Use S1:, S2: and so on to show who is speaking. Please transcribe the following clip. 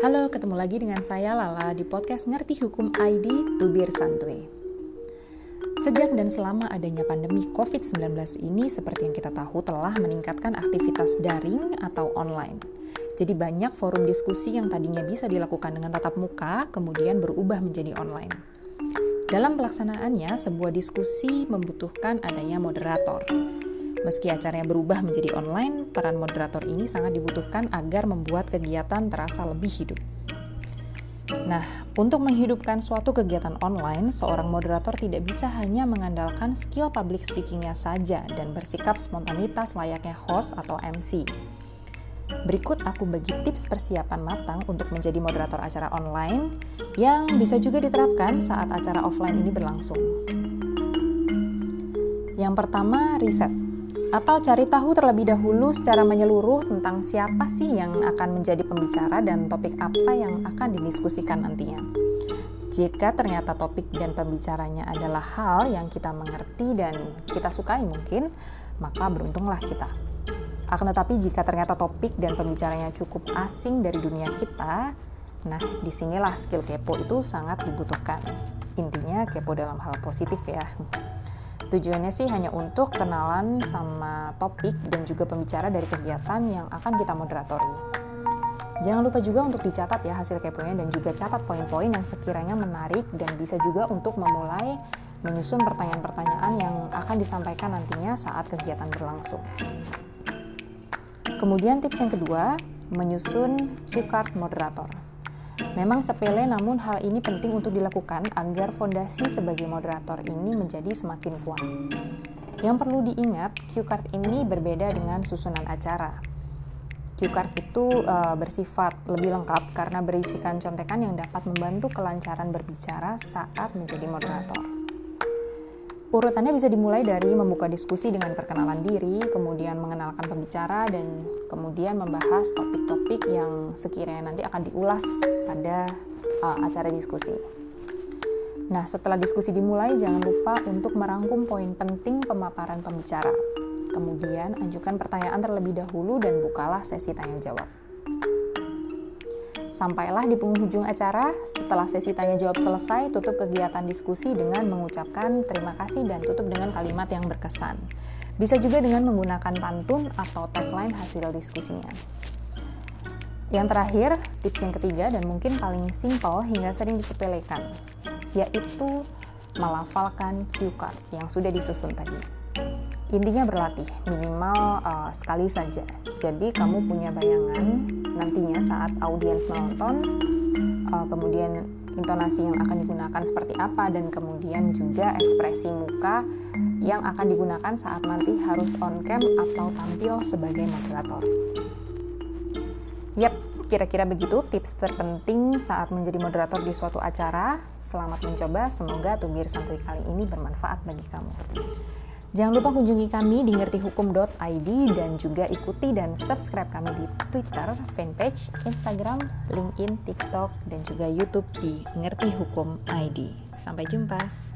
S1: Halo, ketemu lagi dengan saya Lala di podcast Ngerti Hukum ID Tubir Santuy. Sejak dan selama adanya pandemi COVID-19 ini, seperti yang kita tahu, telah meningkatkan aktivitas daring atau online. Jadi banyak forum diskusi yang tadinya bisa dilakukan dengan tatap muka, kemudian berubah menjadi online. Dalam pelaksanaannya, sebuah diskusi membutuhkan adanya moderator. Meski acaranya berubah menjadi online, peran moderator ini sangat dibutuhkan agar membuat kegiatan terasa lebih hidup. Nah, untuk menghidupkan suatu kegiatan online, seorang moderator tidak bisa hanya mengandalkan skill public speakingnya saja dan bersikap spontanitas layaknya host atau MC. Berikut aku bagi tips persiapan matang untuk menjadi moderator acara online yang bisa juga diterapkan saat acara offline ini berlangsung. Yang pertama, riset atau cari tahu terlebih dahulu secara menyeluruh tentang siapa sih yang akan menjadi pembicara dan topik apa yang akan didiskusikan nantinya. Jika ternyata topik dan pembicaranya adalah hal yang kita mengerti dan kita sukai mungkin, maka beruntunglah kita. Akan tetapi jika ternyata topik dan pembicaranya cukup asing dari dunia kita, nah di sinilah skill kepo itu sangat dibutuhkan. Intinya kepo dalam hal positif ya. Tujuannya sih hanya untuk kenalan sama topik dan juga pembicara dari kegiatan yang akan kita moderatori. Jangan lupa juga untuk dicatat ya hasil keponya dan juga catat poin-poin yang sekiranya menarik dan bisa juga untuk memulai menyusun pertanyaan-pertanyaan yang akan disampaikan nantinya saat kegiatan berlangsung. Kemudian tips yang kedua, menyusun cue card moderator. Memang sepele namun hal ini penting untuk dilakukan agar fondasi sebagai moderator ini menjadi semakin kuat. Yang perlu diingat, cue card ini berbeda dengan susunan acara. Cue card itu e, bersifat lebih lengkap karena berisikan contekan yang dapat membantu kelancaran berbicara saat menjadi moderator. Urutannya bisa dimulai dari membuka diskusi dengan perkenalan diri, kemudian mengenalkan pembicara, dan kemudian membahas topik-topik yang sekiranya nanti akan diulas pada uh, acara diskusi. Nah, setelah diskusi dimulai, jangan lupa untuk merangkum poin penting pemaparan pembicara. Kemudian, ajukan pertanyaan terlebih dahulu dan bukalah sesi tanya jawab. Sampailah di penghujung acara, setelah sesi tanya jawab selesai, tutup kegiatan diskusi dengan mengucapkan terima kasih dan tutup dengan kalimat yang berkesan. Bisa juga dengan menggunakan pantun atau tagline hasil diskusinya. Yang terakhir, tips yang ketiga dan mungkin paling simpel hingga sering disepelekan, yaitu melafalkan cue card yang sudah disusun tadi. Intinya berlatih, minimal uh, sekali saja. Jadi kamu punya bayangan nantinya saat audiens menonton uh, kemudian intonasi yang akan digunakan seperti apa dan kemudian juga ekspresi muka yang akan digunakan saat nanti harus on cam atau tampil sebagai moderator. Yap, kira-kira begitu tips terpenting saat menjadi moderator di suatu acara. Selamat mencoba, semoga tubir santuy kali ini bermanfaat bagi kamu. Jangan lupa kunjungi kami di ngertihukum.id dan juga ikuti dan subscribe kami di Twitter, fanpage, Instagram, LinkedIn, TikTok, dan juga YouTube di Ngerti Hukum ID. Sampai jumpa.